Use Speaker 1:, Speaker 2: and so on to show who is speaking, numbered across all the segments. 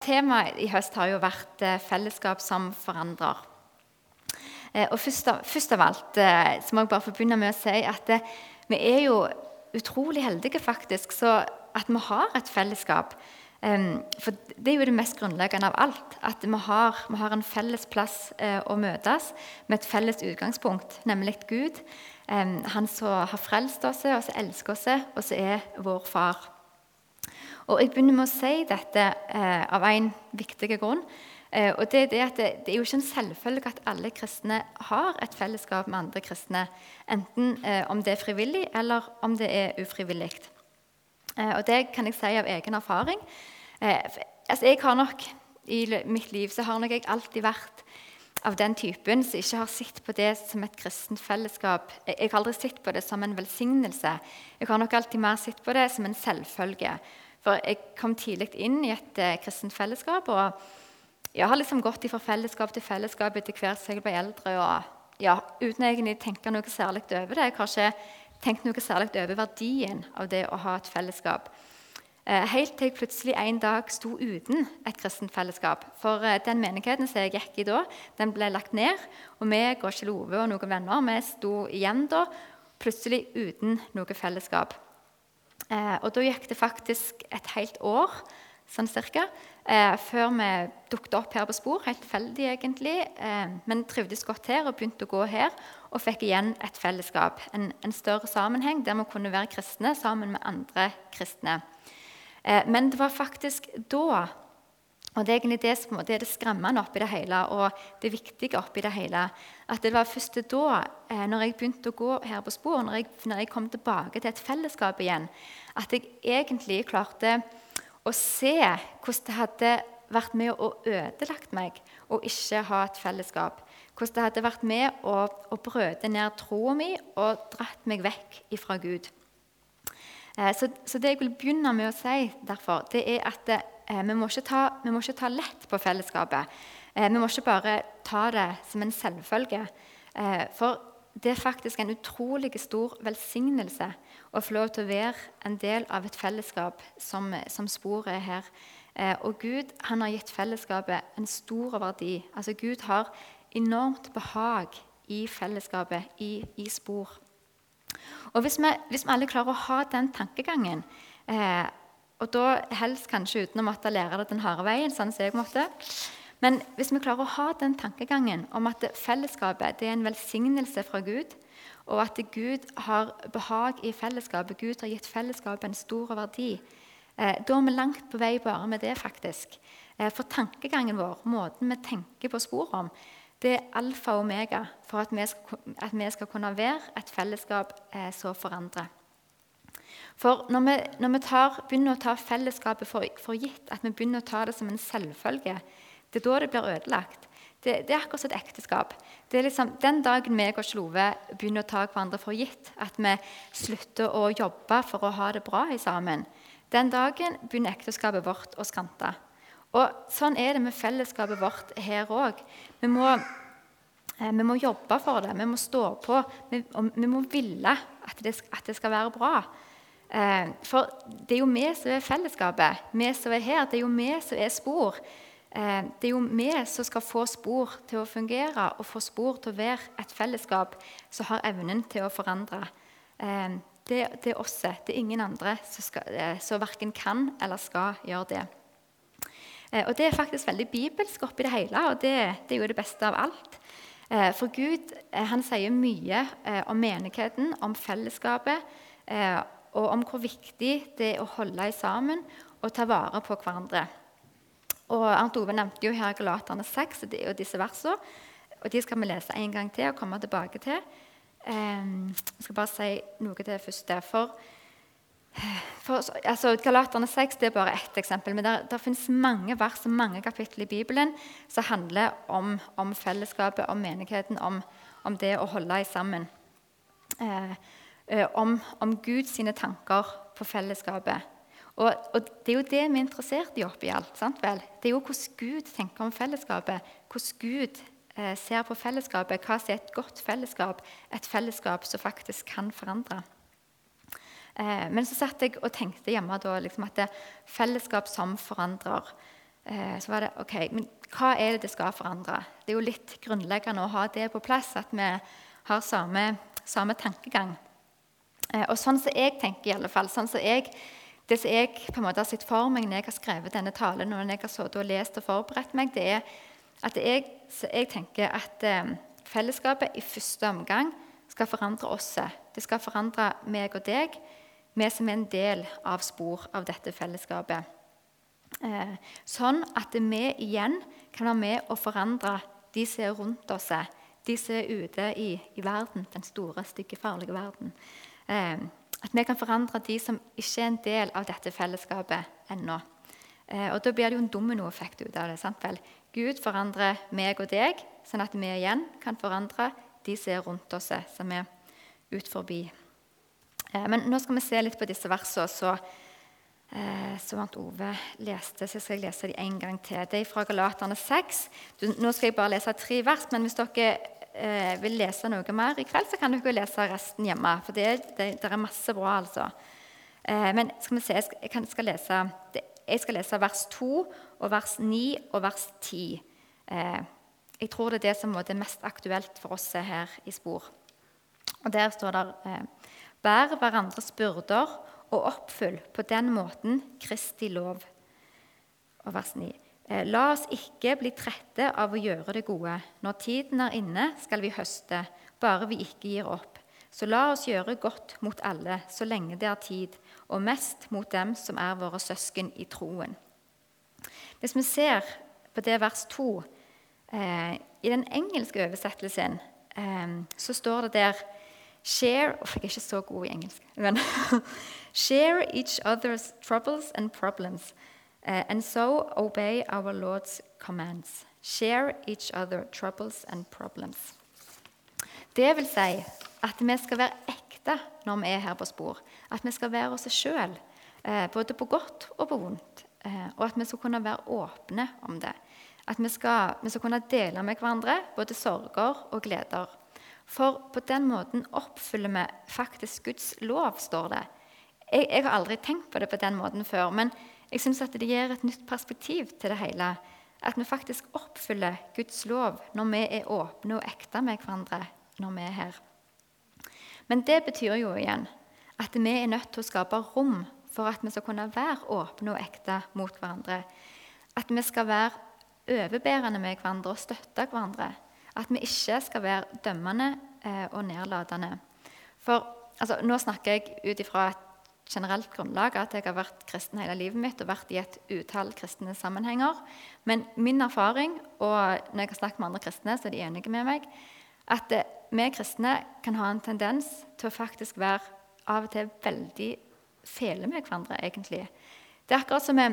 Speaker 1: Temaet i høst har jo vært eh, fellesskap som forandrer. Eh, og først av, først av alt eh, så må jeg bare få begynne med å si at vi er jo utrolig heldige faktisk, så at vi har et fellesskap. For det er jo det mest grunnleggende av alt. At vi har, vi har en felles plass å møtes med et felles utgangspunkt, nemlig Gud. Han som har frelst oss, og som elsker oss, og som er vår far. Og Jeg begynner med å si dette eh, av en viktig grunn. Eh, og det det det, det, er jo ikke en selvfølge at alle kristne har et fellesskap med andre kristne. Enten eh, om det er frivillig, eller om det er ufrivillig. Eh, og det kan jeg si av egen erfaring. Eh, altså jeg har nok, I mitt liv så har nok jeg alltid vært av den typen som ikke har sett på det som et kristent fellesskap. Jeg har aldri sett på det som en velsignelse. Jeg har nok alltid mer sett på det som en selvfølge. For jeg kom tidlig inn i et eh, kristent fellesskap. Og jeg har liksom gått fra fellesskap til fellesskap etter hvert som jeg ble eldre. Og ja, uten egentlig å tenke noe særlig over det. Jeg har ikke tenkt noe særlig over verdien av det å ha et fellesskap. Eh, helt til jeg plutselig en dag sto uten et kristent fellesskap. For eh, den menigheten som jeg gikk i da, den ble lagt ned. Og vi, og Ove og noen venner vi sto igjen da plutselig uten noe fellesskap. Eh, og da gikk det faktisk et helt år sånn cirka, eh, før vi dukket opp her på Spor. Helt tilfeldig, egentlig. Eh, men trivdes godt her og begynte å gå her. Og fikk igjen et fellesskap, en, en større sammenheng der vi kunne være kristne sammen med andre kristne. Eh, men det var faktisk da og Det er egentlig det som det er det skremmende oppi det hele og det viktige oppi det hele. At det var først da, eh, når jeg begynte å gå her på spor, når jeg, når jeg kom tilbake til et fellesskap igjen, at jeg egentlig klarte å se hvordan det hadde vært med å ødelagt meg å ikke ha et fellesskap. Hvordan det hadde vært med å, å brøte ned troa mi og dratt meg vekk ifra Gud. Eh, så, så, det jeg vil begynne med å si, derfor, det er at Eh, vi må, ta, vi, må ikke ta, lett på fellesskapet. Eh, vi må ikke bare ta det som en selvfølge. Eh, for det er faktisk en utrolig stor velsignelse å få lov til å være en del av et fellesskap som, som sporet er her. Og Gud han har gitt fellesskapet en stor verdi. Altså Gud har enormt behag i fellesskapet, i, i spor. Og hvis vi, hvis vi, alle klarer å ha den tankegangen eh, og da helst kanskje uten å måtte lære det den harde veien. sånn som jeg måtte. Men hvis vi klarer å ha den tankegangen om at fellesskapet er en velsignelse fra Gud, og at Gud har behag i fellesskapet, Gud har gitt fellesskapet en stor verdi, eh, da er vi langt på vei bare med det, faktisk. Eh, for tankegangen vår, måten vi tenker på spor om, det er alfa og omega for at vi skal, at vi skal kunne være et fellesskap eh, som forandrer. For når vi, når vi tar, begynner å ta fellesskapet for, for, gitt, at vi begynner å ta det som en selvfølge, det er da det blir ødelagt. Det, det er akkurat som et ekteskap. Det er liksom, Den dagen meg og Slove begynner å ta hverandre for gitt, at vi slutter å jobbe for å ha det bra sammen, den dagen begynner ekteskapet vårt å skrante. Og Sånn er det med fellesskapet vårt her òg. Vi, eh, vi, må jobbe for det, vi må stå på, vi, vi må ville at det, at det skal være bra. Eh, for det er jo vi som er fellesskapet, vi som er her. Det er jo vi som er spor. Eh, det er jo vi som skal få spor til å fungere og få spor til å være et fellesskap som har evnen til å forandre. Eh, det, det, er oss, det er ingen andre som, skal, som verken kan eller skal gjøre det. Og Det er faktisk veldig bibelsk oppi det hele, og det, det er jo det beste av alt. For Gud han sier mye om menigheten, om fellesskapet og om hvor viktig det er å holde sammen og ta vare på hverandre. Og Arnt Ove nevnte jo her Galaterne 6 og disse versene. Og De skal vi lese en gang til og komme tilbake til. Ehm, jeg skal bare si noe til det første. For, for altså, Galaterne 6 det er bare ett eksempel. Men det finnes mange vers og mange kapitler i Bibelen som handler om, om fellesskapet, om menigheten, om, om, det å holde sammen. Eh, om, om Guds tanker på fellesskapet. Og, og, Det er jo det vi er interessert i oppi alt. sant vel? Det er jo hvordan Gud tenker om fellesskapet. Hvordan Gud eh, ser på fellesskapet. Hva som er et godt fellesskap. Et fellesskap som faktisk kan forandre. Eh, men så satt jeg og tenkte hjemme da, liksom at det er fellesskap som forandrer. eh, så var det ok, men hva er det det skal forandre? Det er jo litt grunnleggende å ha det på plass, at vi har samme, samme tankegang. Eh, og sånn som jeg tenker, i alle fall, sånn som jeg, det som jeg på en måte har sett for meg når jeg har skrevet denne talen, og når jeg har sittet og lest og forberedt meg, det er at jeg, jeg tenker at eh, fellesskapet i første omgang skal forandre oss. Det skal forandre meg og deg, vi som er en del av spor av dette fellesskapet. Eh, sånn at vi igjen kan være med å forandre de som er rundt oss, de som er ute i, i verden, den store, stygge, farlige verden. Eh, at vi kan forandre de som ikke er en del av dette fellesskapet ennå. Eh, og Da blir det jo en dominoeffekt ut av det. sant vel? Gud forandrer meg og deg, sånn at vi igjen kan forandre de som er rundt oss, som er ut forbi. Eh, men nå skal vi se litt på disse versene så, som Ove leste. Så jeg lese dem en gang til. Det er fra Galaterne 6. Nå skal jeg bare lese tre vers, men hvis dere eh, vil lese noe mer i kveld, så kan dere lese resten hjemme. For det, det, det er masse bra, altså. Eh, men skal vi se, jeg jeg skal lese, jeg skal lese vers 2 og vers 9 og vers 10. Eh, jeg tror det er det som er mest aktuelt for oss her i spor. Og Der står det eh, Bær hverandres byrder og oppfyll på den måten Kristi lov. Og vers 9. Eh, la oss ikke bli trette av å gjøre det gode. Når tiden er inne, skal vi høste, bare vi ikke gir opp. Så la oss gjøre godt mot alle så lenge det er tid, og mest mot dem som er våre søsken i troen. Hvis vi ser på det vers 2 eh, I den engelske oversettelsen eh, så står det der Share Jeg er ikke så god i engelsk. Men Share each other's troubles and problems Uh, and so obey our Lord's commands. Share each other troubles and problems. Det vil si at vi skal være ekte når vi er her på spor. At vi skal være oss sjøl, uh, både på godt og på vondt. Uh, og at vi skal kunne være åpne om det. At vi skal, vi skal kunne dele med hverandre både sorger og gleder. For på den måten oppfyller vi faktisk Guds lov, står det. Jeg, jeg har aldri tenkt på det på den måten før. men jeg syns det gir et nytt perspektiv til det hele. At vi faktisk oppfyller Guds lov når vi er åpne og ekte med hverandre når vi er her. Men det betyr jo igjen at vi er nødt til å skape rom for at vi skal kunne være åpne og ekte mot hverandre. At vi skal være overbærende med hverandre og støtte hverandre. At vi ikke skal være dømmende eh, og nedlatende. For altså, Nå snakker jeg ut ifra et generelt grunnlag at jeg har vært kristen hele livet mitt og vært i et utall kristne sammenhenger. Men min erfaring, og når jeg har snakket med andre kristne, så er de enige med meg, at eh, vi kristne kan ha en tendens til å faktisk være av og til veldig fele med hverandre, egentlig. Det er akkurat som vi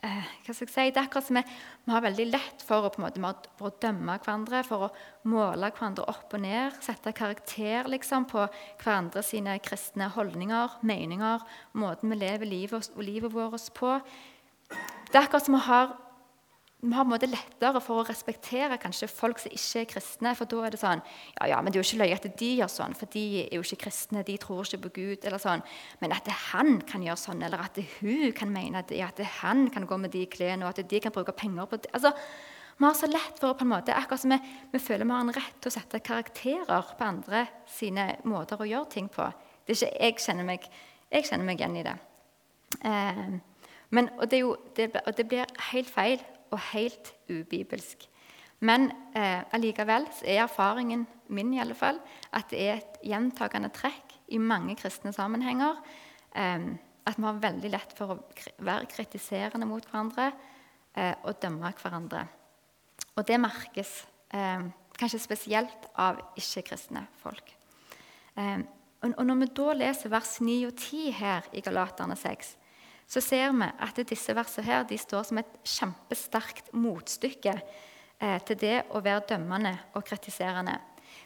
Speaker 1: hva skal jeg si, Det er akkurat som vi, vi har veldig lett for å, måte, for å, dømme hverandre, for å måle hverandre opp og ned, sette karakter liksom, på hverandre sine kristne holdninger, meninger, måten vi lever livet, livet vårt på. Det er akkurat som vi har vi har en måte lettere for å respektere kanskje folk som ikke er kristne. For da er det sånn Ja, ja, men det er jo ikke løye at de gjør sånn, for de er jo ikke kristne. De tror ikke på Gud. eller sånn. Men at han kan gjøre sånn, eller at hun kan mene at, at han kan gå med de klærne, og at de kan bruke penger på det. Altså, Vi har så lett for å på en måte, akkurat som vi, vi føler vi har en rett til å sette karakterer på andre sine måter å gjøre ting på. Det er ikke, jeg, kjenner meg, jeg kjenner meg igjen i det. Eh, men, og, det jo, det, og det blir helt feil og helt ubibelsk. Men eh, allikevel er erfaringen min i alle fall, at det er et gjentakende trekk i mange kristne sammenhenger eh, at vi har veldig lett for å være kritiserende mot hverandre eh, og dømme hverandre. Og det merkes eh, kanskje spesielt av ikke-kristne folk. Og Når vi da leser vers 9 og 10 her i Galaterne 6, så ser vi at disse versene her, de står som et kjempesterkt motstykke eh, til det å være dømmende og kritiserende.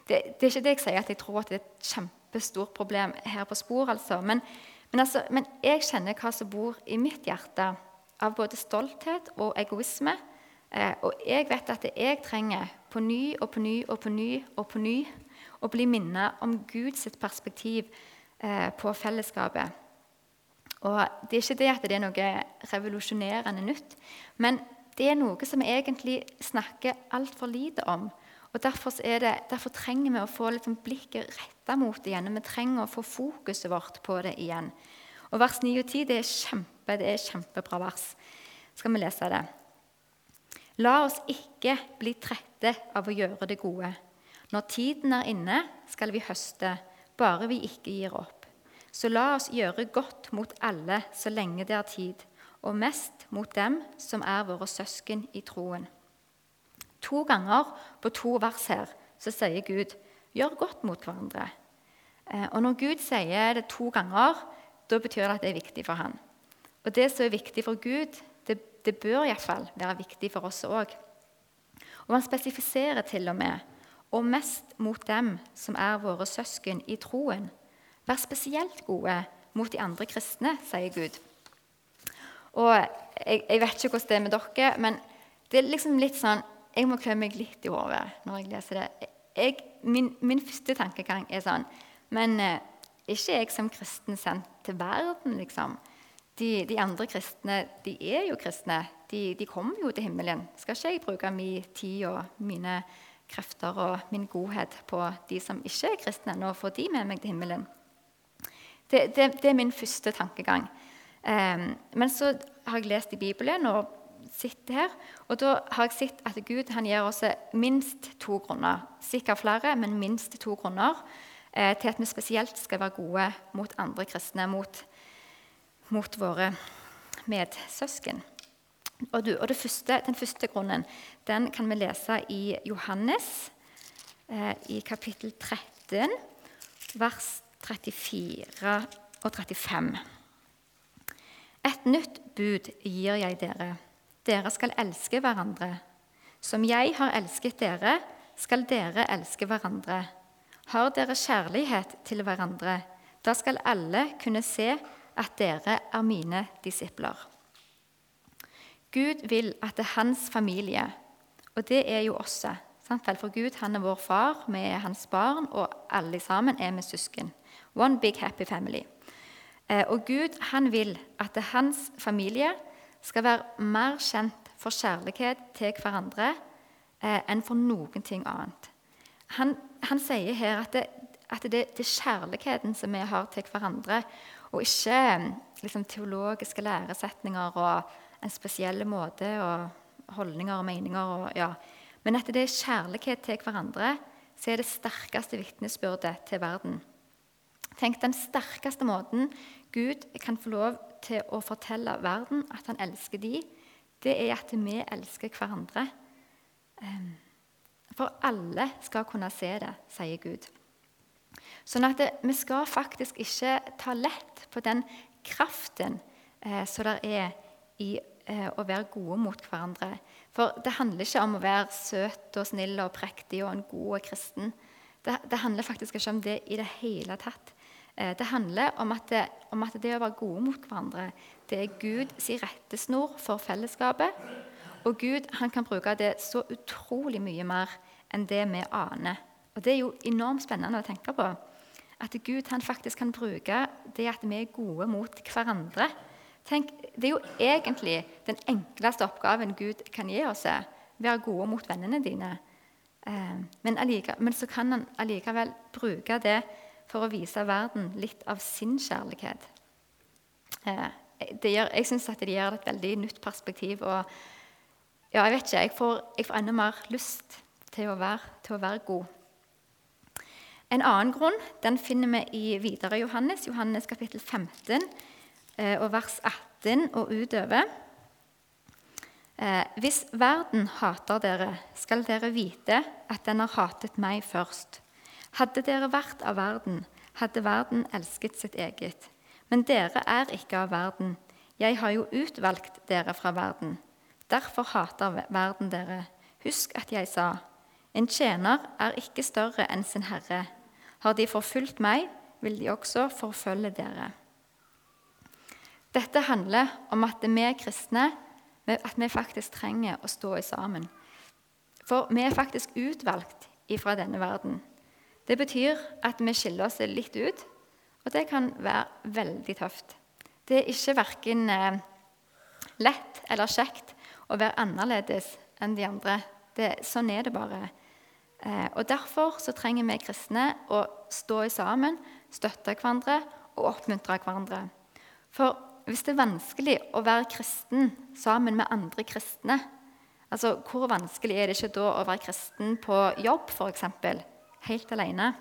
Speaker 1: Det, det, er ikke det jeg sier at jeg tror at det er et kjempestort problem her på spor. altså. Men, men, altså, men jeg kjenner hva som bor i mitt hjerte av både stolthet og egoisme. Eh, og jeg vet at jeg trenger på ny og på ny og på ny og på ny å bli minnet om Guds perspektiv eh, på fellesskapet. Og Det er ikke det at det er noe revolusjonerende nytt, men det er noe som vi egentlig snakker altfor lite om. Og derfor, det, derfor, trenger vi å få liksom blikket retta mot det igjen. Vi trenger å få fokuset vårt på det igjen. Og Vers 9 og 10 det er, kjempe, det er kjempebra vers. Skal vi lese det? La oss ikke bli trette av å gjøre det gode. Når tiden er inne, skal vi høste, bare vi ikke gir opp. Så la oss gjøre godt mot alle så lenge det er tid, og mest mot dem som er våre søsken i troen. To ganger på to vers her så sier Gud 'gjør godt mot hverandre'. Eh, og Når Gud sier det to ganger, da betyr det at det er viktig for han. Og Det som er viktig for Gud, det, det bør iallfall være viktig for oss òg. Og Han spesifiserer til og med 'og mest mot dem som er våre søsken i troen'. Vær spesielt gode mot de andre kristne, sier Gud. Og jeg, jeg vet ikke hvordan det er med dere, men det er liksom litt sånn jeg må klø meg litt i hodet når jeg leser det. Jeg, min, min, første tankegang er sånn Men eh, ikke jeg som kristen sendt til verden, liksom? De, de, andre kristne de er jo kristne. De, de, kommer jo til himmelen. Skal ikke jeg bruke min tid og mine krefter og min godhet på de som ikke er kristne, og få de med meg til himmelen? Det, det, det er min første tankegang. Um, men så har jeg lest i Bibelen og sitter her. Og da har jeg sett at Gud han gir oss minst to grunner. Sikkert flere, men minst to grunner eh, til at vi spesielt skal være gode mot andre kristne, mot, mot våre medsøsken. Og, du, og første, Den første grunnen den kan vi lese i Johannes, eh, i kapittel 13, vers 34 og 35. Et nytt bud gir jeg dere dere skal elske hverandre. Som jeg har elsket dere, skal dere elske hverandre. Har dere kjærlighet til hverandre, da skal alle kunne se at dere er mine disipler. Gud vil at det er hans familie, og det er jo oss. For Gud han er vår far, vi er hans barn, og alle sammen er vi søsken. One big happy family. Eh, og Gud han vil at hans familie skal være mer kjent for kjærlighet til hverandre eh, enn for noen ting annet. Han, han sier her at, det, at det, det, er kjærligheten som vi har til hverandre, og ikke liksom, teologiske læresetninger og en spesiell måte og holdninger og meninger. Og, ja. Men at det er kjærlighet til hverandre som er det sterkeste vitnesbyrdet til verden. Tenk den sterkeste måten Gud kan få lov til å fortelle verden at han elsker de, det er at vi elsker hverandre. For alle skal kunne se det, sier Gud. Sånn at vi skal faktisk ikke ta lett på den kraften eh, som det er i eh, å være gode mot hverandre. For det handler ikke om å være søt og snill og prektig og en god kristen. Det, det handler faktisk ikke om det i det hele tatt. Eh, det handler om at, det, om at det å være gode mot hverandre det er Guds rettesnor for fellesskapet. Og Gud han kan bruke det så utrolig mye mer enn det vi aner. Og Det er jo enormt spennende å tenke på. At Gud han faktisk kan bruke det at vi er gode mot hverandre. Tenk, Det er jo egentlig den enkleste oppgaven Gud kan gi oss. Være gode mot vennene dine. Eh, men, allike, men så kan han allikevel bruke det for å vise verden litt av sin kjærlighet. Eh, gjør, jeg syns det gir et veldig nytt perspektiv. Og ja, jeg vet ikke, jeg får, jeg får enda mer lyst til å, være, til å være god. En annen grunn den finner vi i videre Johannes, Johannes kapittel 15 eh, og vers 18 og utover. Eh, hvis verden hater dere, skal dere vite at den har hatet meg først. Hadde dere vært av verden, hadde verden elsket sitt eget. Men dere er ikke av verden. Jeg har jo utvalgt dere fra verden. Derfor hater verden dere. Husk at jeg sa, en tjener er ikke større enn sin herre. Har de forfulgt meg, vil de også forfølge dere. Dette handler om at vi kristne at vi faktisk trenger å stå sammen. For vi er faktisk utvalgt ifra denne verden. Det betyr at vi skiller oss litt ut, og det kan være veldig tøft. Det er ikke verken eh, lett eller kjekt å være annerledes enn de andre. Det, sånn er det bare. Eh, og Derfor så trenger vi kristne å stå sammen, støtte hverandre og oppmuntre hverandre. For hvis det er vanskelig å være kristen sammen med andre kristne, altså hvor vanskelig er det ikke da å være kristen på jobb, f.eks., helt alene?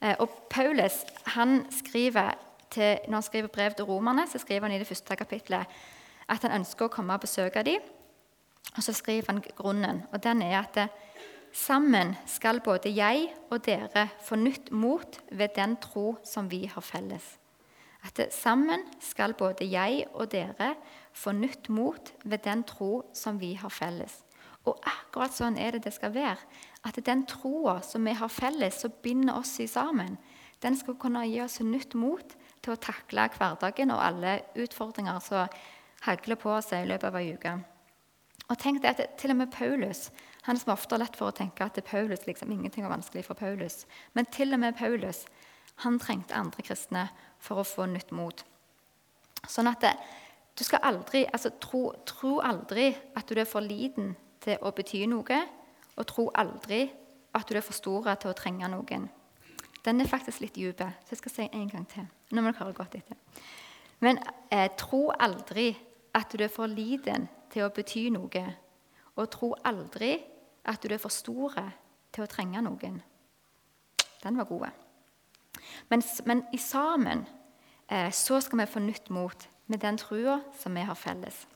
Speaker 1: Eh, og Paulus han skriver til, når han skriver brev til romerne, så skriver han i det første kapitlet at han ønsker å komme og besøke dem. Og så skriver han grunnen, og den er at det, sammen skal både jeg og dere få nytt mot ved den tro som vi har felles. At det, sammen skal både jeg og dere få nytt mot ved den tro som vi har felles. Og akkurat sånn er det det skal være. At den troa som vi har felles, som binder oss sammen, den skal kunne gi oss nytt mot til å takle hverdagen og alle utfordringer som hagler på seg i løpet av ei uke. Og tenk det at Til og med Paulus han som ofte har lett for å tenke at det er Paulus, liksom, ingenting er vanskelig for Paulus. Men til og med Paulus han trengte andre kristne for å få nytt mot. Sånn at det, du skal aldri, altså, tro, tro aldri at du er for liten til å bety noe, og tro aldri at du er for stor til å trenge noen. Den er faktisk litt dyp, så jeg skal si en gang til. Nå må dere høre godt etter. Men eh, tro aldri at du er for liten til å bety noe. Og tro aldri at du er for stor til å trenge noen. Den var god. Men, men i sammen eh, så skal vi få nytt mot med den trua som vi har felles.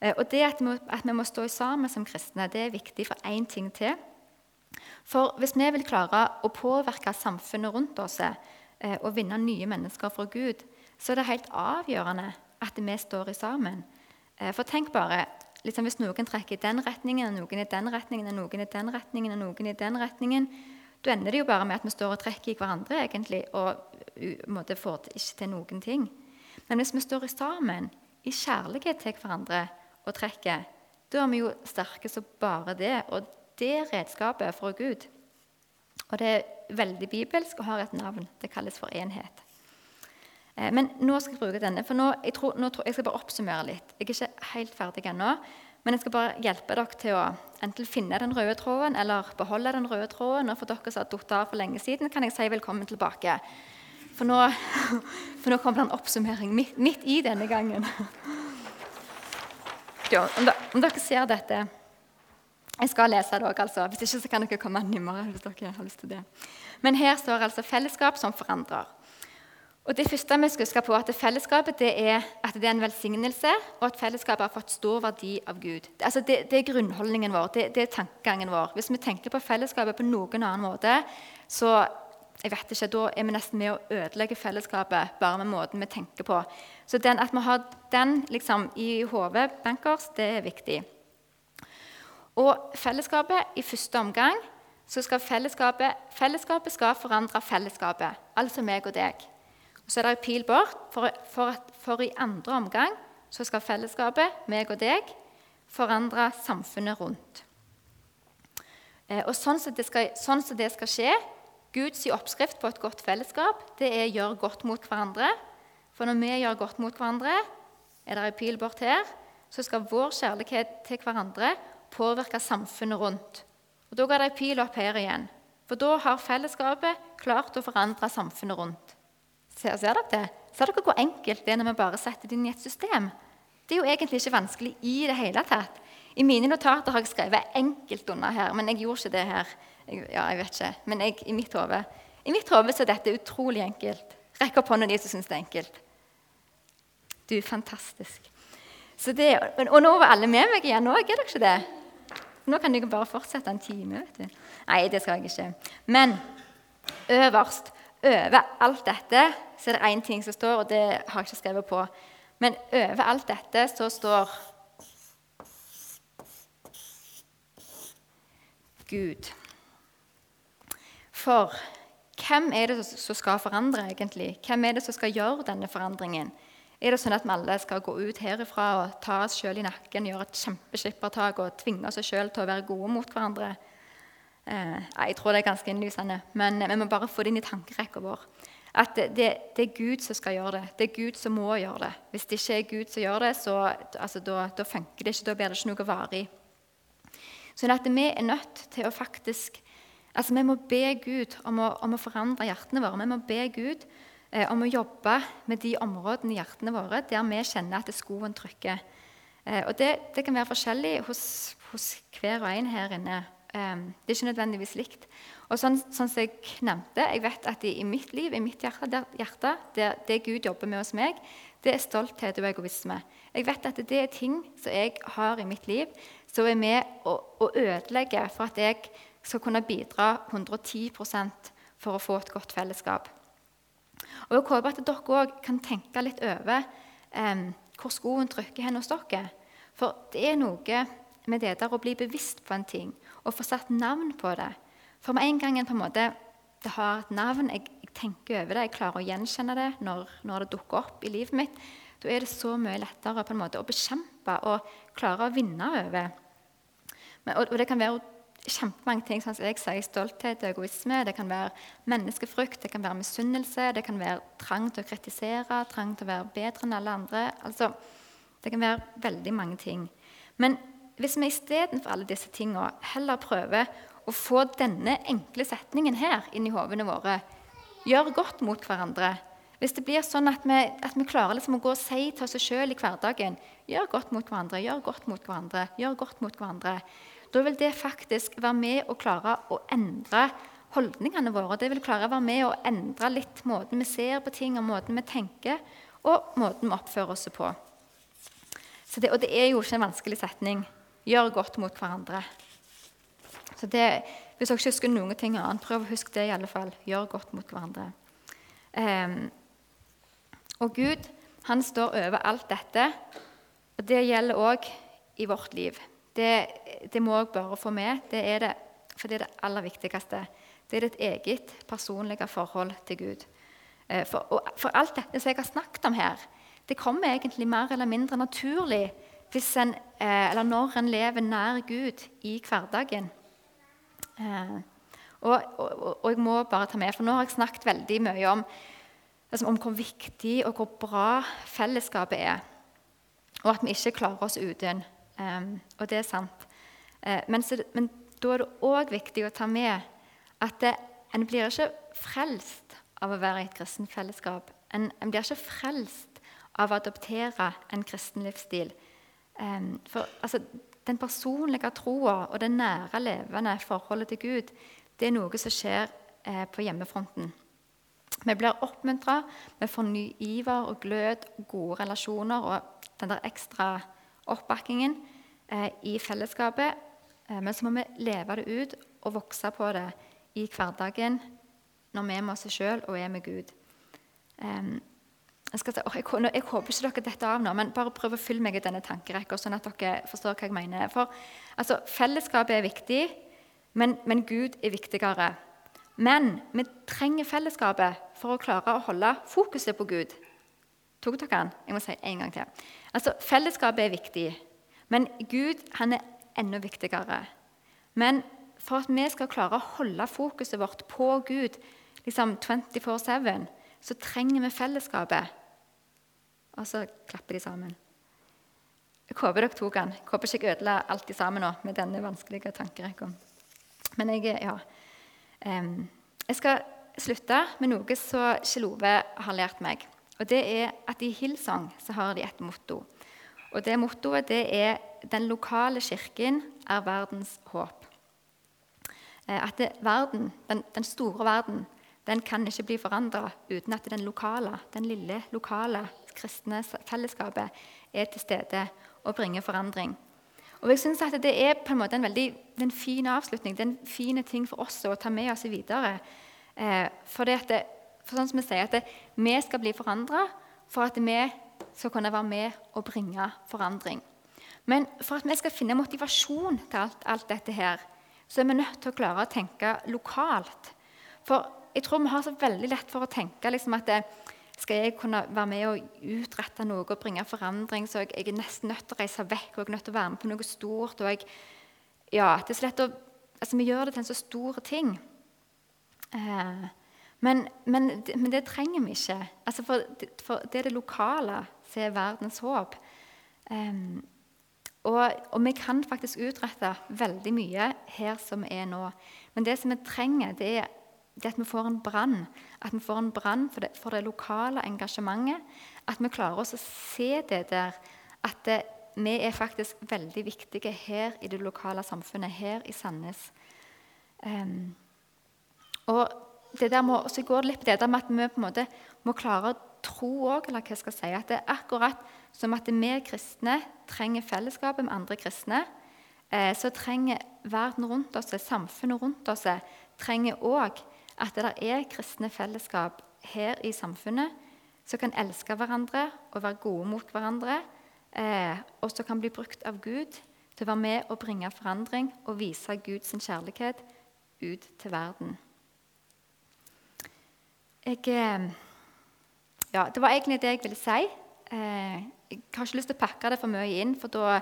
Speaker 1: Eh, og det at vi, at vi må stå sammen som kristne, det er viktig for én ting til. For hvis vi vil klare å påvirke samfunnet rundt oss eh, og vinne nye mennesker for Gud, så er det helt avgjørende at vi står sammen. Eh, for tenk bare liksom Hvis noen trekker i den retningen, og noen i den retningen, og noen i den retningen, og noen i den retningen, da ender det jo bare med at vi står og trekker i hverandre egentlig, og måte, får ikke til noen ting. Men hvis vi står sammen, i kjærlighet til hverandre og trekker, da er vi jo sterke som bare det. Og det redskapet fra Gud. Og det er veldig bibelsk og har et navn. Det kalles for enhet. Eh, men nå skal jeg bruke denne, for nå, jeg, tror, nå jeg skal bare oppsummere litt. Jeg er ikke helt ferdig ennå, men jeg skal bare hjelpe dere til å enten finne den røde tråden eller beholde den røde tråden. Og for dere som har falt av for lenge siden, kan jeg si velkommen tilbake. For nå, for nå kommer det en oppsummering midt, midt, i denne gangen. Ja, om, om dere ser dette jeg skal lese det òg, altså. Hvis ikke så kan dere komme nærmere. hvis dere har lyst til det. Men her står altså 'fellesskap som forandrer'. Og Det første vi skal huske på, at fellesskapet det er at det er en velsignelse, og at fellesskapet har fått stor verdi av Gud. Altså det, det, er grunnholdningen vår, det, det, er tankegangen vår. Hvis vi tenker på fellesskapet på noen annen måte, så jeg vet ikke, da er vi nesten med å ødelegge fellesskapet bare med måten vi tenker på. Så den, at vi har den liksom, i hodet bankers, det er viktig. Og fellesskapet i første omgang så skal fellesskapet, fellesskapet skal forandre fellesskapet, altså meg og deg. Og Så er det en pil bort, for, for, for, i andre omgang så skal fellesskapet, meg og deg, forandre samfunnet rundt. Eh, og sånn som, skal, sånn som, det skal, skje Guds oppskrift på et godt fellesskap det er å gjøre godt mot hverandre. For når vi gjør godt mot hverandre, er det en pil bort her, så skal vår kjærlighet til hverandre påvirke samfunnet rundt. Og Da går det ei pil opp her igjen. For da har fellesskapet klart å forandre samfunnet rundt. Ser, ser dere det? Ser dere hvor enkelt det er når vi bare setter det inn i et system? Det er jo egentlig ikke vanskelig i det hele tatt. I mine notater har jeg skrevet 'enkelt' under her, men jeg gjorde ikke det her. Ja, jeg vet ikke. Men jeg, I mitt hode er dette utrolig enkelt. Rekk opp hånda de som syns det er enkelt. Du, er fantastisk. Det, og nå var alle med meg igjen òg, er dere ikke det? Nå kan dere bare fortsette en time. vet du. Nei, det skal jeg ikke. Men øverst, over alt dette, så er det én ting som står, og det har jeg ikke skrevet på. Men over alt dette så står Gud. For hvem er det som skal forandre, egentlig? Hvem er det som skal gjøre denne forandringen? Er det sånn at vi alle skal gå ut herifra og ta oss sjøl i nakken, gjøre et kjempeskippertak og tvinge oss sjøl til å være gode mot hverandre? Eh, jeg tror det er ganske innlysende, men vi må bare få det inn i tankerekka vår. At det, det, er Gud som skal gjøre det. Det er Gud som må gjøre det. Hvis det ikke er Gud som gjør det, så altså, da, da funker det ikke. Da blir det ikke noe varig. Sånn at vi er nødt til å faktisk altså Vi må be Gud om å, om å forandre hjertene våre. Vi må be Gud eh, om å jobbe med de områdene i hjertene våre der vi kjenner at skoen trykker. Eh, og det, det, kan være forskjellig hos, hos hver og en her inne. Eh, det er ikke nødvendigvis likt. Og sånn, sånn, som jeg nevnte, jeg vet at i, i mitt liv, i mitt hjerte, der, hjerte der, det Gud jobber med hos meg, det er stolthet og egoisme. Jeg vet at det er ting som jeg har i mitt liv, som er med å, å ødelegge for at jeg skal kunne bidra 110% for å få et godt fellesskap. Og Jeg håper at dere òg kan tenke litt over eh, hvor skoen trykker hen hos dere. For det er noe med det der å bli bevisst på en ting og få satt navn på det. For med en gang en på en måte, det har et navn, jeg, jeg, tenker over det, jeg klarer å gjenkjenne det når, når, det dukker opp i livet mitt, da er det så mye lettere på en måte å bekjempe og klare å vinne over. Men, og, og, det kan være kjempemange ting, sånn som jeg sier, stolthet og egoisme. Det kan være menneskefrykt, det kan være misunnelse, det kan være trang til å kritisere, trang til å være bedre enn alle andre. Altså, det kan være veldig mange ting. Men hvis vi istedenfor alle disse tingene heller prøver å få denne enkle setningen her inn i hodene våre Gjør godt mot hverandre. Hvis det blir sånn at vi, at vi klarer liksom å gå og si til oss sjøl i hverdagen Gjør godt mot hverandre, gjør godt mot hverandre, gjør godt mot hverandre. Da vil det faktisk være med å klare å endre holdningene våre. Det vil klare å være med å endre litt måten vi ser på ting, og måten vi tenker, og måten vi oppfører oss på. Det, og det er jo ikke en vanskelig setning gjør godt mot hverandre. Så det, Hvis dere ikke husker noen ting annet, prøv å huske det. i alle fall. Gjør godt mot hverandre. Um, og Gud han står over alt dette, og det gjelder òg i vårt liv. Det, det må jeg bare få med, det er det, for det er det aller viktigste. Det er ditt eget personlige forhold til Gud. For, for, for alt dette som jeg har snakket om her, det kommer egentlig mer eller mindre naturlig en, eh, eller når en lever nær Gud i hverdagen. Eh, og, og, og, jeg må bare ta med, for Nå har jeg snakket veldig mye om, altså, om hvor viktig og hvor bra fellesskapet er. Og at vi ikke klarer oss uten. Um, og det er sant. Uh, men, så, men, da er det òg viktig å ta med at det, en blir ikke frelst av å være i et kristent fellesskap. En, en blir ikke frelst av å adoptere en kristen livsstil. For altså, den personlige troa og det nære, levende forholdet til Gud det er noe som skjer eh, på hjemmefronten. Vi blir oppmuntra, vi får ny iver og glød, gode relasjoner og den der ekstra oppbakkingen eh, i fellesskapet. Eh, men så må vi leve det ut og vokse på det i hverdagen når vi er med oss sjøl og er med Gud. Eh, jeg, si, jeg, jeg, håper ikke dere detter av nå, men bare prøv å følge meg i denne tankerekka. sånn at dere forstår hva jeg mener. For altså, Fellesskapet er viktig, men, men, Gud er viktigere. Men vi trenger fellesskapet for å klare å holde fokuset på Gud. Tok dere den? Jeg må si en gang til. Altså, Fellesskapet er viktig, men Gud han er enda viktigere. Men for at vi skal klare å holde fokuset vårt på Gud liksom 24-7, så trenger vi fellesskapet. Og så klapper de sammen. Jeg håper dere tok den. Jeg håper ikke jeg ødela alt sammen nå med denne vanskelige tankerekka. Men jeg, ja. jeg skal slutte med noe som Kjell har lært meg. Og det er at I Hillsong så har de et motto. Og det Mottoet det er 'Den lokale kirken er verdens håp'. Eh, at det, verden, den, den store verden den kan ikke bli forandra uten at den lokale, den lille lokale kristne fellesskapet er til stede og bringer forandring. Og jeg synes at Det er på en måte en veldig en fin avslutning. Det er en fin ting for oss å ta med oss videre. Eh, for, det at det, for sånn som vi sier, at det, vi skal bli forandra for at vi skal kunne være med og bringe forandring. Men for at vi skal finne motivasjon til alt, alt dette her, så er vi nødt til å klare å tenke lokalt. For jeg tror vi har så veldig lett for å tenke liksom at det, skal jeg kunne være med og utrette noe og bringe forandring, så jeg, jeg, er nesten nødt til å reise vekk og jeg er nødt til å være med på noe stort. og jeg, ja, det er så lett å, altså Vi gjør det til en så stor ting. Eh, Men, men, men det trenger vi ikke. Altså for, for, det er det lokale som er verdens håp. Um, og, og, vi kan faktisk utrette veldig mye her som vi er nå. Men det som vi trenger, det er, det at vi får en brann. At vi får en brann for, for, det lokale engasjementet. At vi klarer oss å se det der. At det, vi er faktisk veldig viktige her i det lokale samfunnet, her i Sandnes. Um, og det der må, så går det litt på det der med at vi på en måte må klare å tro òg, eller hva jeg skal si. At det er akkurat som at vi kristne trenger fellesskapet med andre kristne. Eh, så trenger verden rundt oss, samfunnet rundt oss, trenger òg at det der er kristne fellesskap her i samfunnet som kan elske hverandre og være gode mot hverandre, eh, og som kan bli brukt av Gud til å være med og bringe forandring og vise Guds kjærlighet ut til verden. Jeg, eh, ja, det var egentlig det jeg ville si. Eh, jeg har ikke lyst til å pakke det for mye inn, for, da,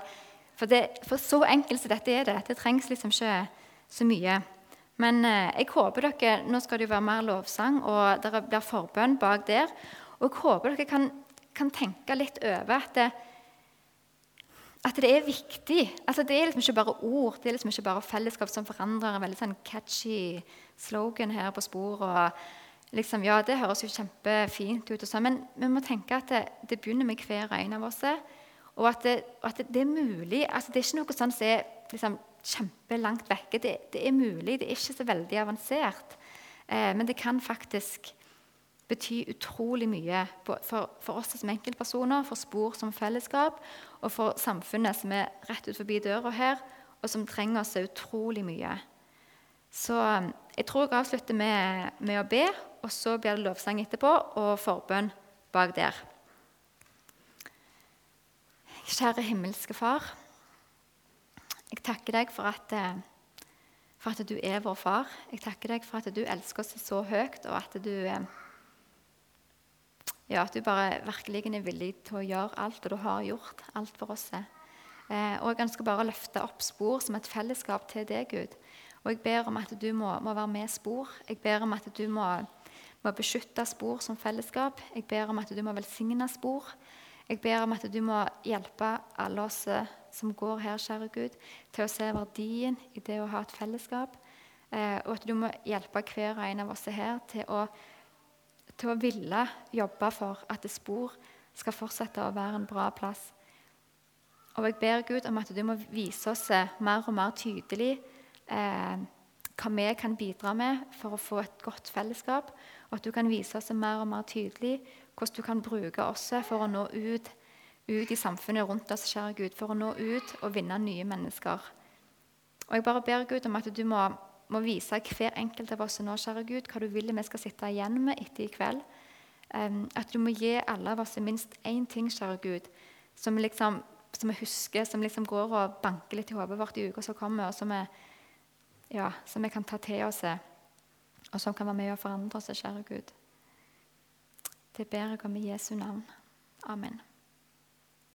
Speaker 1: for, det, for så enkelt som dette er det. Det trengs liksom ikke så mye. Men eh, jeg håper dere, Nå skal det jo være mer lovsang, og det blir forbønn bak der. Og jeg håper dere kan, kan tenke litt over at det, at det er viktig. Altså, det er liksom ikke bare ord, det er liksom ikke bare fellesskap som forandrer. En veldig sånn catchy slogan her på sporet. Liksom, ja, det høres jo kjempefint ut, og sånn, men vi må tenke at det, det, begynner med hver en av oss. Og at det, at det, er mulig. altså Det er ikke noe sånn som er liksom, kjempelangt vekke. Det, det, er mulig, det er ikke så veldig avansert. Eh, men det kan faktisk bety utrolig mye for, for, oss som enkeltpersoner, for spor som fellesskap, og for samfunnet som er rett ut forbi døra her, og som trenger oss utrolig mye. Så eh, jeg tror jeg avslutter med, med å be, og så blir det lovsang etterpå og forbønn bak der. Kjære himmelske Far. Jeg takker deg for at, eh, for at, du er vår far. Jeg takker deg for at du elsker oss så høyt, og at du, eh, ja, at du bare virkelig er villig til å gjøre alt, og du har gjort alt for oss. Eh, og Jeg ønsker bare å løfte opp spor som et fellesskap til deg, Gud. Og Jeg ber om at du må, må være med spor. Jeg ber om at du må, må beskytte spor som fellesskap. Jeg ber om at du må velsigne spor. Jeg ber om at du må hjelpe alle oss eh, som går her, kjære Gud, til å se verdien i det å ha et fellesskap. Eh, og at du må hjelpe hver og en av oss her til å, til å ville jobbe for at det spor skal fortsette å være en bra plass. Og jeg ber Gud om at du må vise oss eh, mer og mer tydelig eh, hva vi kan bidra med for å få et godt fellesskap. Og at du kan vise oss mer og mer tydelig hvordan du kan bruke oss for å nå ut, ut, i samfunnet rundt oss, kjære Gud, for å nå ut og vinne nye mennesker. Og Jeg bare ber Gud om at du må, må vise hver enkelt av oss nå, kjære Gud, hva du vil vi skal sitte igjen med etter i kveld. Um, at du må gi alle av oss minst én ting, kjære Gud, som, liksom, som vi husker, som liksom går og banker litt i hodet vårt i uka som kommer, og som vi, ja, som vi kan ta til oss, og som kan være med og forandre oss, kjære Gud. Det ber jeg om i Jesu navn. Amen.